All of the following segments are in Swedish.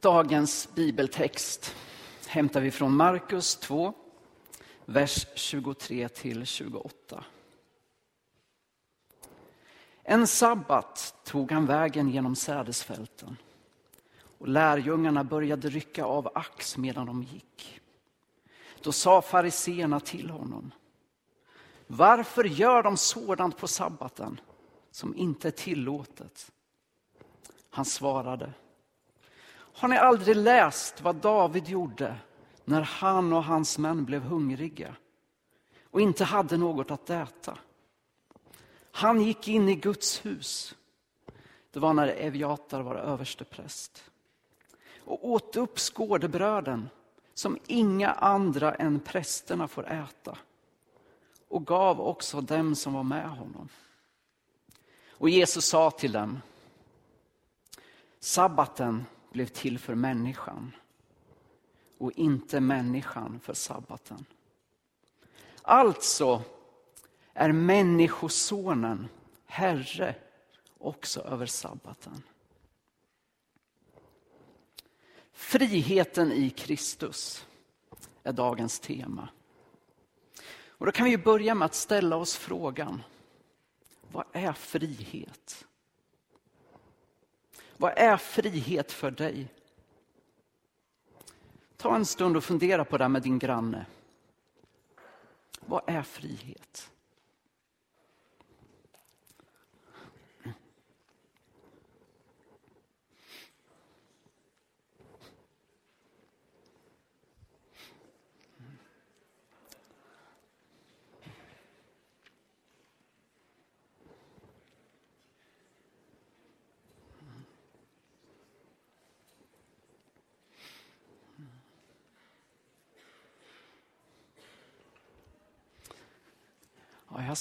Dagens bibeltext hämtar vi från Markus 2, vers 23 till 28. En sabbat tog han vägen genom sädesfälten och lärjungarna började rycka av ax medan de gick. Då sa fariseerna till honom. Varför gör de sådant på sabbaten som inte är tillåtet? Han svarade. Har ni aldrig läst vad David gjorde när han och hans män blev hungriga och inte hade något att äta? Han gick in i Guds hus. Det var när Eviatar var överstepräst och åt upp skådebröden som inga andra än prästerna får äta och gav också dem som var med honom. Och Jesus sa till dem, sabbaten blev till för människan och inte människan för sabbaten. Alltså är Människosonen Herre också över sabbaten. Friheten i Kristus är dagens tema. Och då kan vi börja med att ställa oss frågan, vad är frihet? Vad är frihet för dig? Ta en stund och fundera på det här med din granne. Vad är frihet?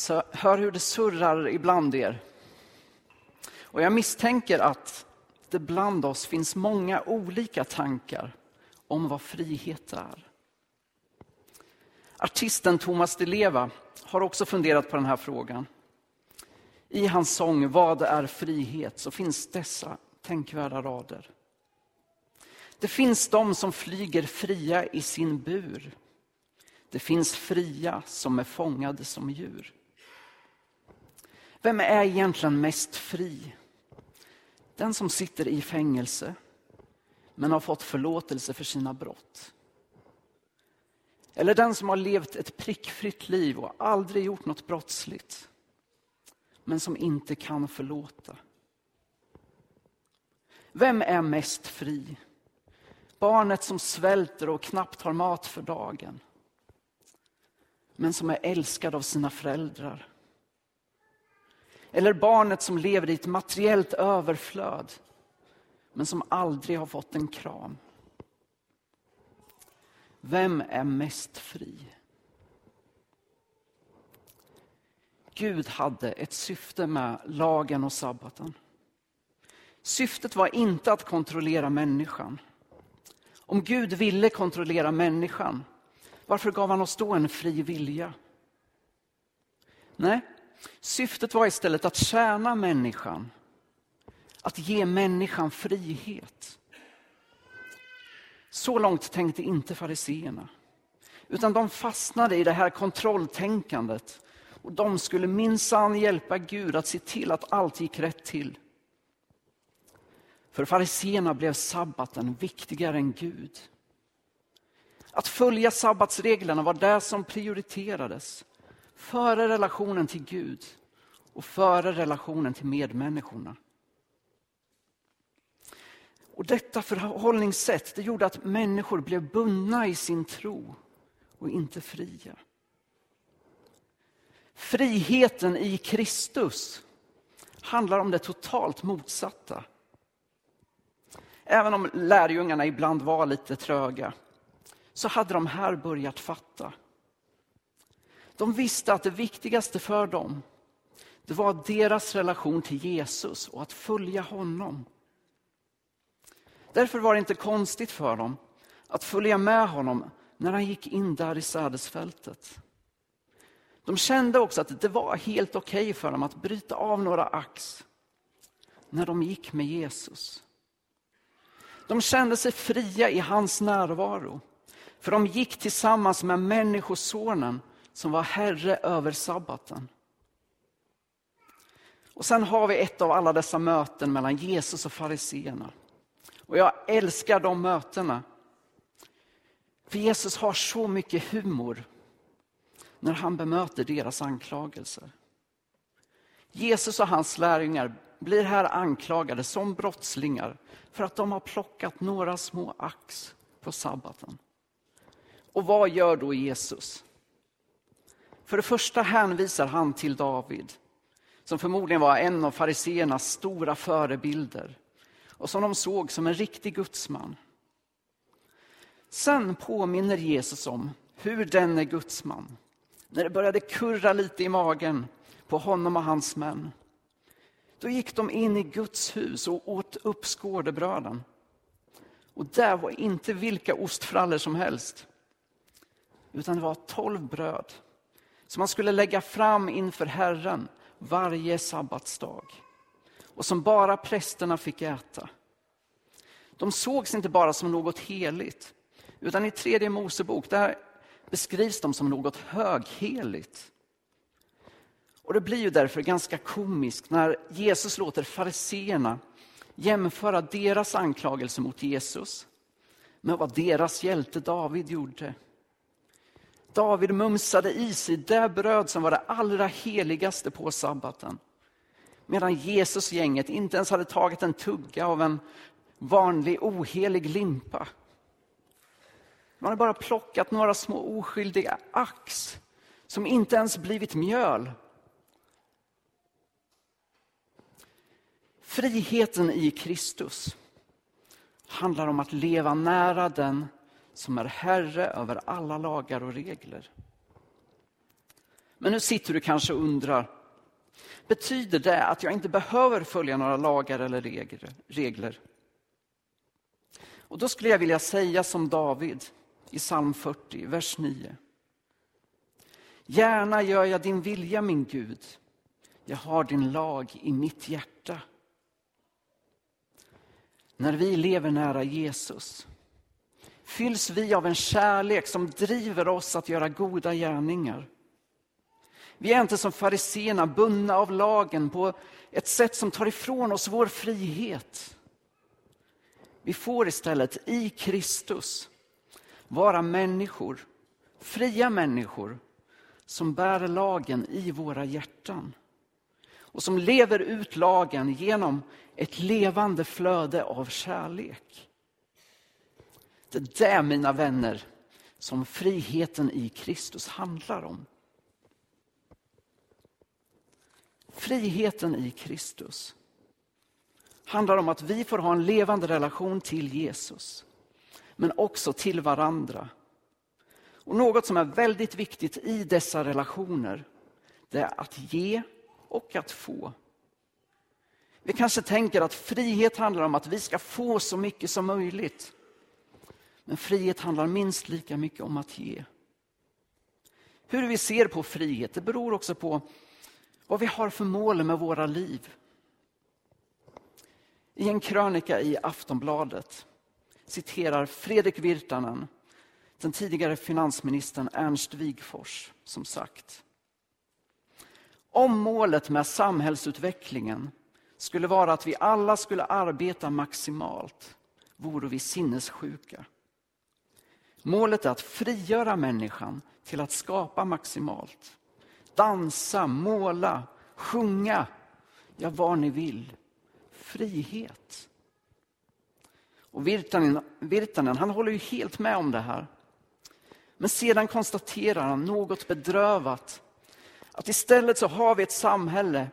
Jag hör hur det surrar ibland er. Och jag misstänker att det bland oss finns många olika tankar om vad frihet är. Artisten Thomas Di Leva har också funderat på den här frågan. I hans sång Vad är frihet? så finns dessa tänkvärda rader. Det finns de som flyger fria i sin bur. Det finns fria som är fångade som djur. Vem är egentligen mest fri? Den som sitter i fängelse men har fått förlåtelse för sina brott. Eller den som har levt ett prickfritt liv och aldrig gjort något brottsligt men som inte kan förlåta. Vem är mest fri? Barnet som svälter och knappt har mat för dagen men som är älskad av sina föräldrar eller barnet som lever i ett materiellt överflöd men som aldrig har fått en kram. Vem är mest fri? Gud hade ett syfte med lagen och sabbaten. Syftet var inte att kontrollera människan. Om Gud ville kontrollera människan, varför gav han oss då en fri vilja? Nej, Syftet var istället att tjäna människan, att ge människan frihet. Så långt tänkte inte fariseerna. Utan de fastnade i det här kontrolltänkandet. Och de skulle minsann hjälpa Gud att se till att allt gick rätt till. För fariseerna blev sabbaten viktigare än Gud. Att följa sabbatsreglerna var det som prioriterades före relationen till Gud och före relationen till medmänniskorna. Och detta förhållningssätt det gjorde att människor blev bundna i sin tro och inte fria. Friheten i Kristus handlar om det totalt motsatta. Även om lärjungarna ibland var lite tröga så hade de här börjat fatta. De visste att det viktigaste för dem det var deras relation till Jesus och att följa honom. Därför var det inte konstigt för dem att följa med honom när han gick in där i sädesfältet. De kände också att det var helt okej okay för dem att bryta av några ax när de gick med Jesus. De kände sig fria i hans närvaro. För de gick tillsammans med Människosonen som var herre över sabbaten. Och sen har vi ett av alla dessa möten mellan Jesus och fariseerna. Och jag älskar de mötena. För Jesus har så mycket humor när han bemöter deras anklagelser. Jesus och hans lärjungar blir här anklagade som brottslingar för att de har plockat några små ax på sabbaten. Och vad gör då Jesus? För det första hänvisar han till David, som förmodligen var en av fariseernas stora förebilder och som de såg som en riktig gudsman. Sen påminner Jesus om hur denne gudsman, när det började kurra lite i magen på honom och hans män, då gick de in i Guds hus och åt upp skådebröden. Och där var inte vilka ostfrallor som helst, utan det var tolv bröd som han skulle lägga fram inför Herren varje sabbatsdag och som bara prästerna fick äta. De sågs inte bara som något heligt, utan i tredje Mosebok där beskrivs de som något högheligt. Och det blir ju därför ganska komiskt när Jesus låter fariseerna jämföra deras anklagelse mot Jesus med vad deras hjälte David gjorde. David mumsade i sig det bröd som var det allra heligaste på sabbaten. Medan Jesus-gänget inte ens hade tagit en tugga av en vanlig ohelig limpa. Man hade bara plockat några små oskyldiga ax som inte ens blivit mjöl. Friheten i Kristus handlar om att leva nära den som är herre över alla lagar och regler. Men nu sitter du kanske och undrar, betyder det att jag inte behöver följa några lagar eller regler? Och då skulle jag vilja säga som David i psalm 40, vers 9. Gärna gör jag din vilja, min Gud. Jag har din lag i mitt hjärta. När vi lever nära Jesus fylls vi av en kärlek som driver oss att göra goda gärningar. Vi är inte som fariséerna bundna av lagen på ett sätt som tar ifrån oss vår frihet. Vi får istället i Kristus vara människor, fria människor som bär lagen i våra hjärtan och som lever ut lagen genom ett levande flöde av kärlek. Det är det, mina vänner, som friheten i Kristus handlar om. Friheten i Kristus handlar om att vi får ha en levande relation till Jesus, men också till varandra. Och Något som är väldigt viktigt i dessa relationer, det är att ge och att få. Vi kanske tänker att frihet handlar om att vi ska få så mycket som möjligt. Men frihet handlar minst lika mycket om att ge. Hur vi ser på frihet det beror också på vad vi har för mål med våra liv. I en krönika i Aftonbladet citerar Fredrik Virtanen den tidigare finansministern Ernst Wigforss som sagt. Om målet med samhällsutvecklingen skulle vara att vi alla skulle arbeta maximalt vore vi sinnessjuka. Målet är att frigöra människan till att skapa maximalt. Dansa, måla, sjunga, ja vad ni vill. Frihet. Och Virtanen, Virtanen han håller ju helt med om det här. Men sedan konstaterar han något bedrövat att istället så har vi ett samhälle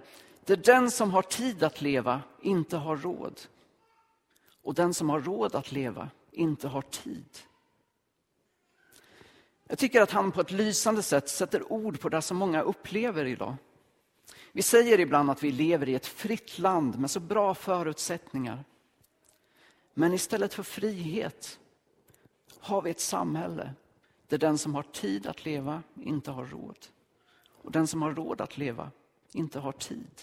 där den som har tid att leva inte har råd. Och den som har råd att leva inte har tid. Jag tycker att han på ett lysande sätt sätter ord på det som många upplever idag. Vi säger ibland att vi lever i ett fritt land med så bra förutsättningar. Men istället för frihet har vi ett samhälle där den som har tid att leva inte har råd. Och den som har råd att leva inte har tid.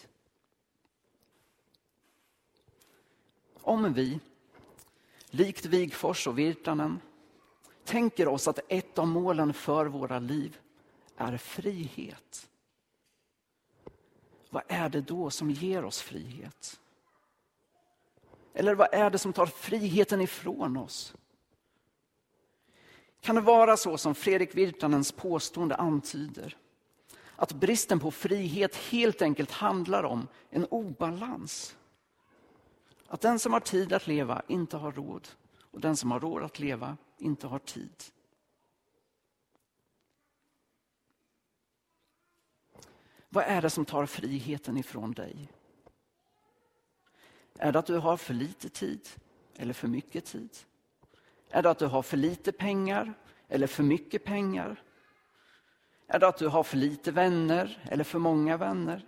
Om vi likt Vigfors och Virtanen, tänker oss att ett av målen för våra liv är frihet. Vad är det då som ger oss frihet? Eller vad är det som tar friheten ifrån oss? Kan det vara så som Fredrik Virtanens påstående antyder? Att bristen på frihet helt enkelt handlar om en obalans. Att den som har tid att leva inte har råd och den som har råd att leva inte har tid. Vad är det som tar friheten ifrån dig? Är det att du har för lite tid eller för mycket tid? Är det att du har för lite pengar eller för mycket pengar? Är det att du har för lite vänner eller för många vänner?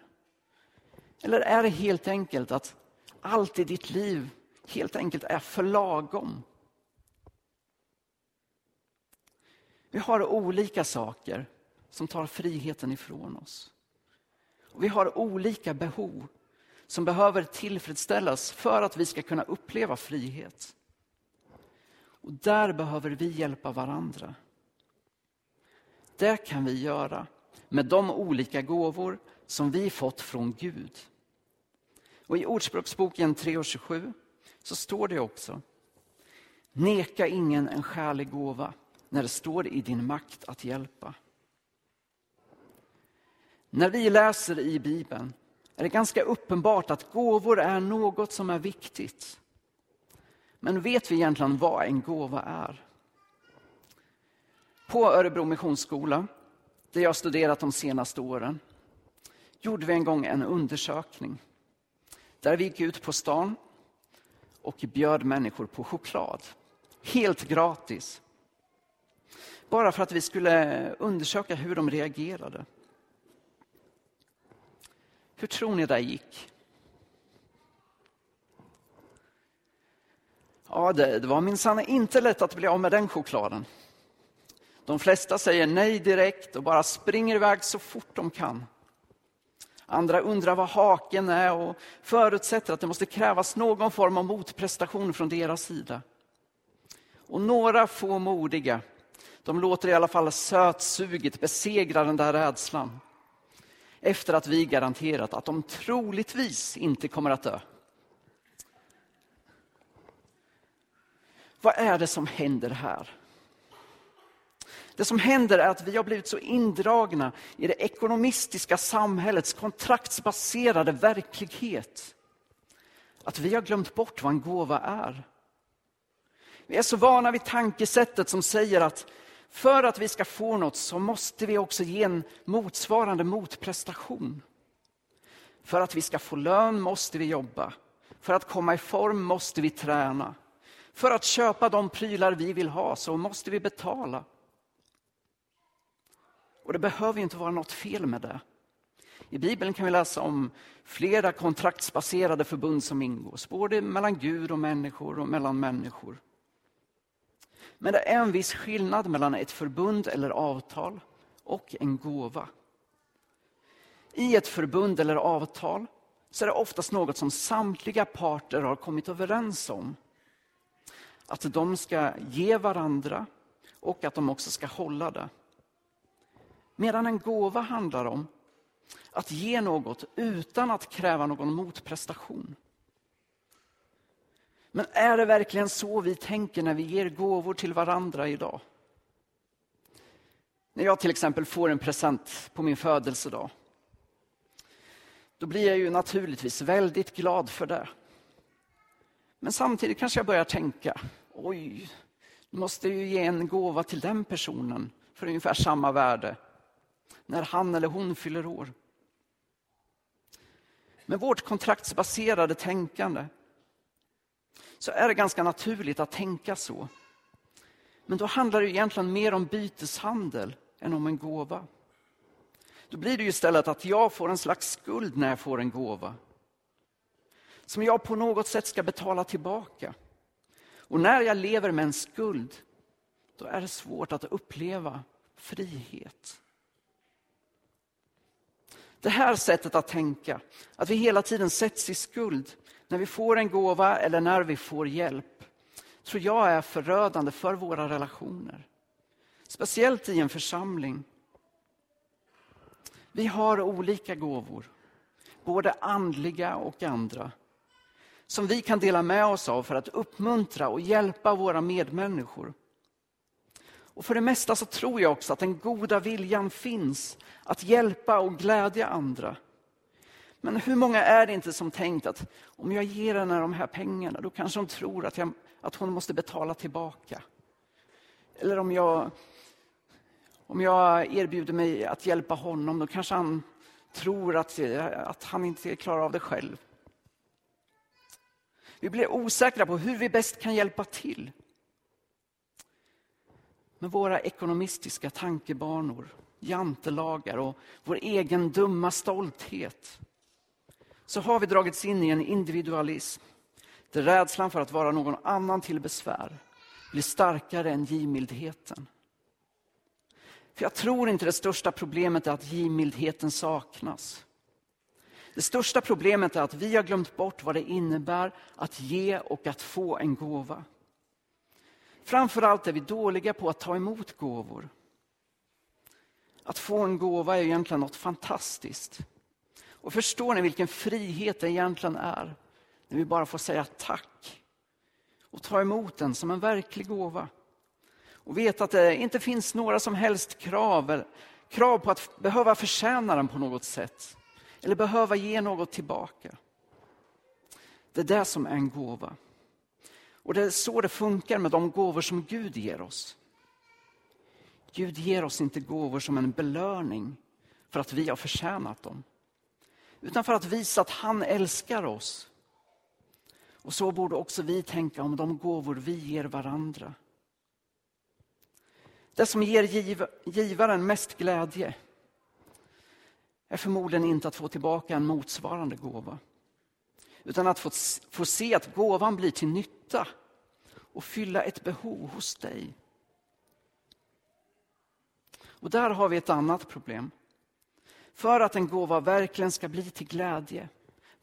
Eller är det helt enkelt att allt i ditt liv helt enkelt är för lagom? Vi har olika saker som tar friheten ifrån oss. Och vi har olika behov som behöver tillfredsställas för att vi ska kunna uppleva frihet. Och där behöver vi hjälpa varandra. Det kan vi göra med de olika gåvor som vi fått från Gud. Och I Ordspråksboken 3.27 så står det också Neka ingen en skälig gåva när det står i din makt att hjälpa. När vi läser i Bibeln är det ganska uppenbart att gåvor är något som är viktigt. Men vet vi egentligen vad en gåva är? På Örebro Missionsskola, där jag studerat de senaste åren, gjorde vi en gång en undersökning. Där vi gick ut på stan och bjöd människor på choklad. Helt gratis. Bara för att vi skulle undersöka hur de reagerade. Hur tror ni det gick? Ja, det, det var minsann inte lätt att bli av med den chokladen. De flesta säger nej direkt och bara springer iväg så fort de kan. Andra undrar vad haken är och förutsätter att det måste krävas någon form av motprestation från deras sida. Och några få modiga, de låter i alla fall sötsuget besegra den där rädslan efter att vi garanterat att de troligtvis inte kommer att dö. Vad är det som händer här? Det som händer är att vi har blivit så indragna i det ekonomistiska samhällets kontraktsbaserade verklighet att vi har glömt bort vad en gåva är. Vi är så vana vid tankesättet som säger att för att vi ska få något så måste vi också ge en motsvarande motprestation. För att vi ska få lön måste vi jobba. För att komma i form måste vi träna. För att köpa de prylar vi vill ha så måste vi betala. Och det behöver inte vara något fel med det. I Bibeln kan vi läsa om flera kontraktsbaserade förbund som ingås, både mellan Gud och människor och mellan människor. Men det är en viss skillnad mellan ett förbund eller avtal och en gåva. I ett förbund eller avtal så är det oftast något som samtliga parter har kommit överens om. Att de ska ge varandra och att de också ska hålla det. Medan en gåva handlar om att ge något utan att kräva någon motprestation. Men är det verkligen så vi tänker när vi ger gåvor till varandra idag? När jag till exempel får en present på min födelsedag, då blir jag ju naturligtvis väldigt glad för det. Men samtidigt kanske jag börjar tänka, oj, du måste ju ge en gåva till den personen för ungefär samma värde när han eller hon fyller år. Men vårt kontraktsbaserade tänkande så är det ganska naturligt att tänka så. Men då handlar det egentligen mer om byteshandel än om en gåva. Då blir det istället att jag får en slags skuld när jag får en gåva. Som jag på något sätt ska betala tillbaka. Och när jag lever med en skuld, då är det svårt att uppleva frihet. Det här sättet att tänka, att vi hela tiden sätts i skuld när vi får en gåva eller när vi får hjälp. tror jag är förödande för våra relationer. Speciellt i en församling. Vi har olika gåvor, både andliga och andra som vi kan dela med oss av för att uppmuntra och hjälpa våra medmänniskor. Och för det mesta så tror jag också att den goda viljan finns att hjälpa och glädja andra. Men hur många är det inte som tänkt att om jag ger henne de här pengarna, då kanske hon tror att, jag, att hon måste betala tillbaka. Eller om jag, om jag erbjuder mig att hjälpa honom, då kanske han tror att, att han inte klarar av det själv. Vi blir osäkra på hur vi bäst kan hjälpa till. Med våra ekonomistiska tankebanor, jantelagar och vår egen dumma stolthet så har vi dragits in i en individualism där rädslan för att vara någon annan till besvär blir starkare än givmildheten. För jag tror inte det största problemet är att givmildheten saknas. Det största problemet är att vi har glömt bort vad det innebär att ge och att få en gåva. Framförallt är vi dåliga på att ta emot gåvor. Att få en gåva är egentligen något fantastiskt. Och förstår ni vilken frihet det egentligen är när vi bara får säga tack och ta emot den som en verklig gåva. Och veta att det inte finns några som helst krav, krav på att behöva förtjäna den på något sätt eller behöva ge något tillbaka. Det är det som är en gåva. Och det är så det funkar med de gåvor som Gud ger oss. Gud ger oss inte gåvor som en belöning för att vi har förtjänat dem. Utan för att visa att han älskar oss. Och så borde också vi tänka om de gåvor vi ger varandra. Det som ger giv givaren mest glädje är förmodligen inte att få tillbaka en motsvarande gåva. Utan att få, få se att gåvan blir till nytta och fylla ett behov hos dig. Och där har vi ett annat problem. För att en gåva verkligen ska bli till glädje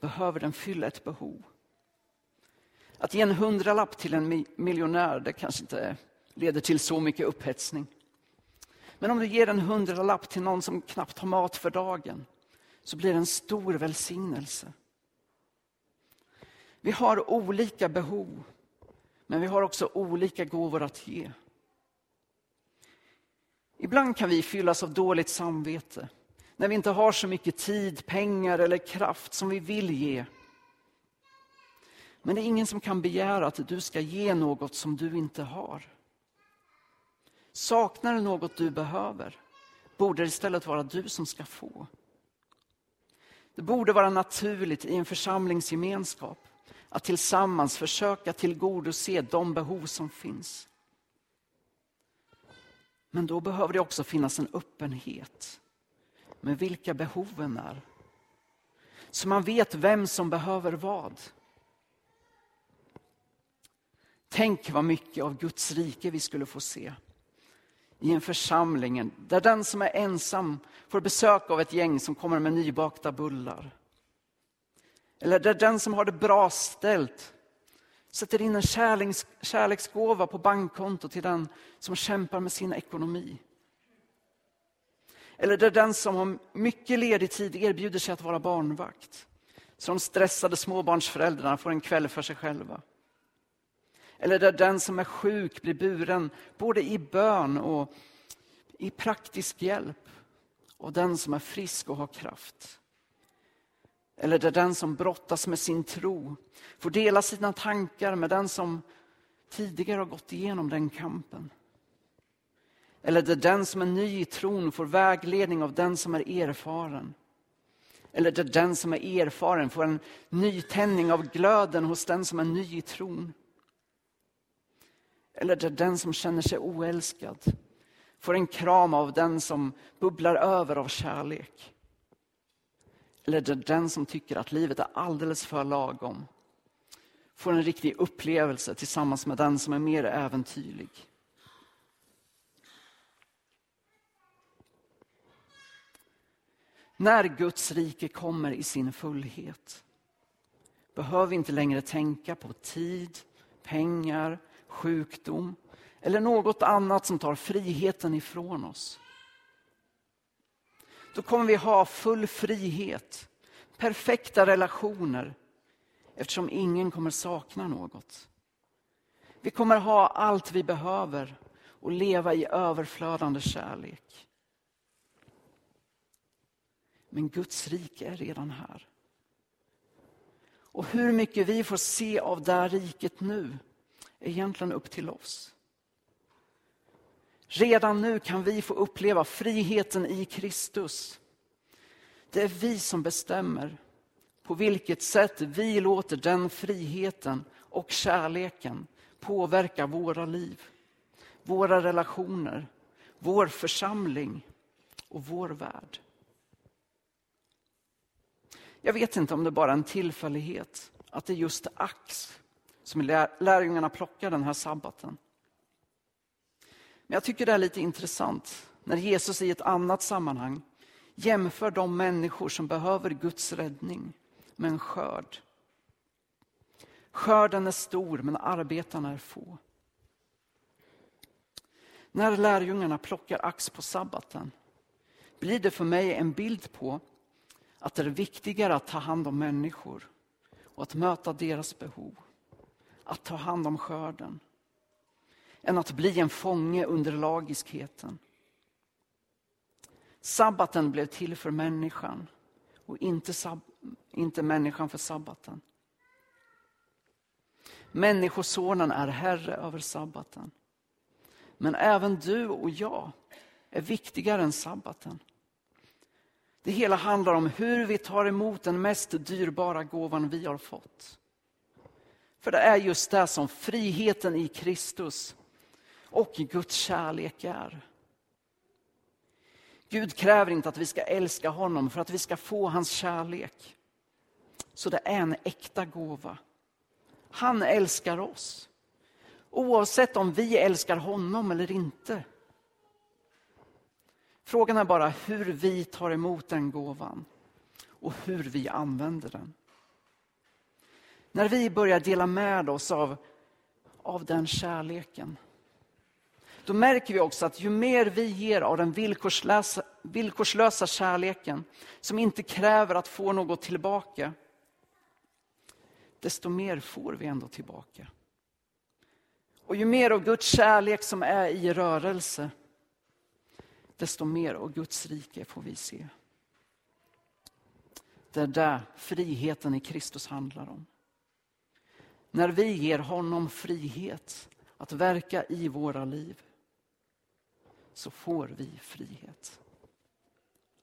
behöver den fylla ett behov. Att ge en hundralapp till en miljonär, det kanske inte leder till så mycket upphetsning. Men om du ger en hundralapp till någon som knappt har mat för dagen så blir det en stor välsignelse. Vi har olika behov, men vi har också olika gåvor att ge. Ibland kan vi fyllas av dåligt samvete när vi inte har så mycket tid, pengar eller kraft som vi vill ge. Men det är ingen som kan begära att du ska ge något som du inte har. Saknar du något du behöver borde det istället vara du som ska få. Det borde vara naturligt i en församlingsgemenskap att tillsammans försöka tillgodose de behov som finns. Men då behöver det också finnas en öppenhet med vilka behoven är. Så man vet vem som behöver vad. Tänk vad mycket av Guds rike vi skulle få se i en församling där den som är ensam får besök av ett gäng som kommer med nybakta bullar. Eller där den som har det bra ställt sätter in en kärleks, kärleksgåva på bankkonto till den som kämpar med sin ekonomi. Eller där den som har mycket ledig tid erbjuder sig att vara barnvakt. Så de stressade småbarnsföräldrarna får en kväll för sig själva. Eller där den som är sjuk blir buren både i bön och i praktisk hjälp. Och den som är frisk och har kraft. Eller där den som brottas med sin tro får dela sina tankar med den som tidigare har gått igenom den kampen. Eller där den som är ny i tron får vägledning av den som är erfaren. Eller där den som är erfaren får en nytändning av glöden hos den som är ny i tron. Eller där den som känner sig oälskad får en kram av den som bubblar över av kärlek. Eller där den som tycker att livet är alldeles för lagom får en riktig upplevelse tillsammans med den som är mer äventyrlig. När Guds rike kommer i sin fullhet behöver vi inte längre tänka på tid, pengar, sjukdom eller något annat som tar friheten ifrån oss. Då kommer vi ha full frihet, perfekta relationer eftersom ingen kommer sakna något. Vi kommer ha allt vi behöver och leva i överflödande kärlek. Men Guds rike är redan här. Och hur mycket vi får se av det här riket nu är egentligen upp till oss. Redan nu kan vi få uppleva friheten i Kristus. Det är vi som bestämmer på vilket sätt vi låter den friheten och kärleken påverka våra liv, våra relationer, vår församling och vår värld. Jag vet inte om det bara är en tillfällighet att det är just ax som lärjungarna plockar den här sabbaten. Men jag tycker det är lite intressant när Jesus i ett annat sammanhang jämför de människor som behöver Guds räddning med en skörd. Skörden är stor men arbetarna är få. När lärjungarna plockar ax på sabbaten blir det för mig en bild på att det är viktigare att ta hand om människor och att möta deras behov. Att ta hand om skörden. Än att bli en fånge under lagiskheten. Sabbaten blev till för människan och inte, sab inte människan för sabbaten. Människosonen är herre över sabbaten. Men även du och jag är viktigare än sabbaten. Det hela handlar om hur vi tar emot den mest dyrbara gåvan vi har fått. För det är just det som friheten i Kristus och Guds kärlek är. Gud kräver inte att vi ska älska honom för att vi ska få hans kärlek. Så det är en äkta gåva. Han älskar oss. Oavsett om vi älskar honom eller inte. Frågan är bara hur vi tar emot den gåvan och hur vi använder den. När vi börjar dela med oss av, av den kärleken då märker vi också att ju mer vi ger av den villkorslösa, villkorslösa kärleken som inte kräver att få något tillbaka desto mer får vi ändå tillbaka. Och ju mer av Guds kärlek som är i rörelse desto mer av Guds rike får vi se. Det är där friheten i Kristus handlar om. När vi ger honom frihet att verka i våra liv så får vi frihet.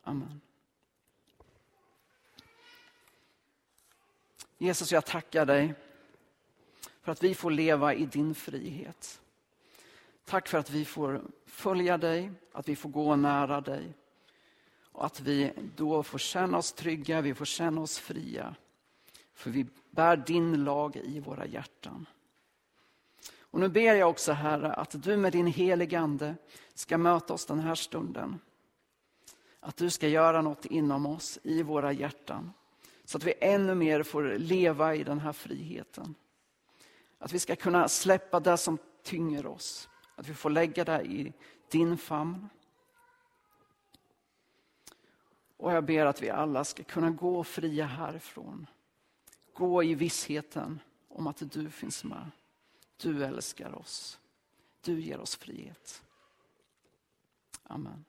Amen. Jesus, jag tackar dig för att vi får leva i din frihet. Tack för att vi får följa dig, att vi får gå nära dig. Och att vi då får känna oss trygga, vi får känna oss fria. För vi bär din lag i våra hjärtan. Och nu ber jag också Herre att du med din helige Ande ska möta oss den här stunden. Att du ska göra något inom oss, i våra hjärtan. Så att vi ännu mer får leva i den här friheten. Att vi ska kunna släppa det som tynger oss. Att vi får lägga det i din famn. Och jag ber att vi alla ska kunna gå fria härifrån. Gå i vissheten om att du finns med. Du älskar oss. Du ger oss frihet. Amen.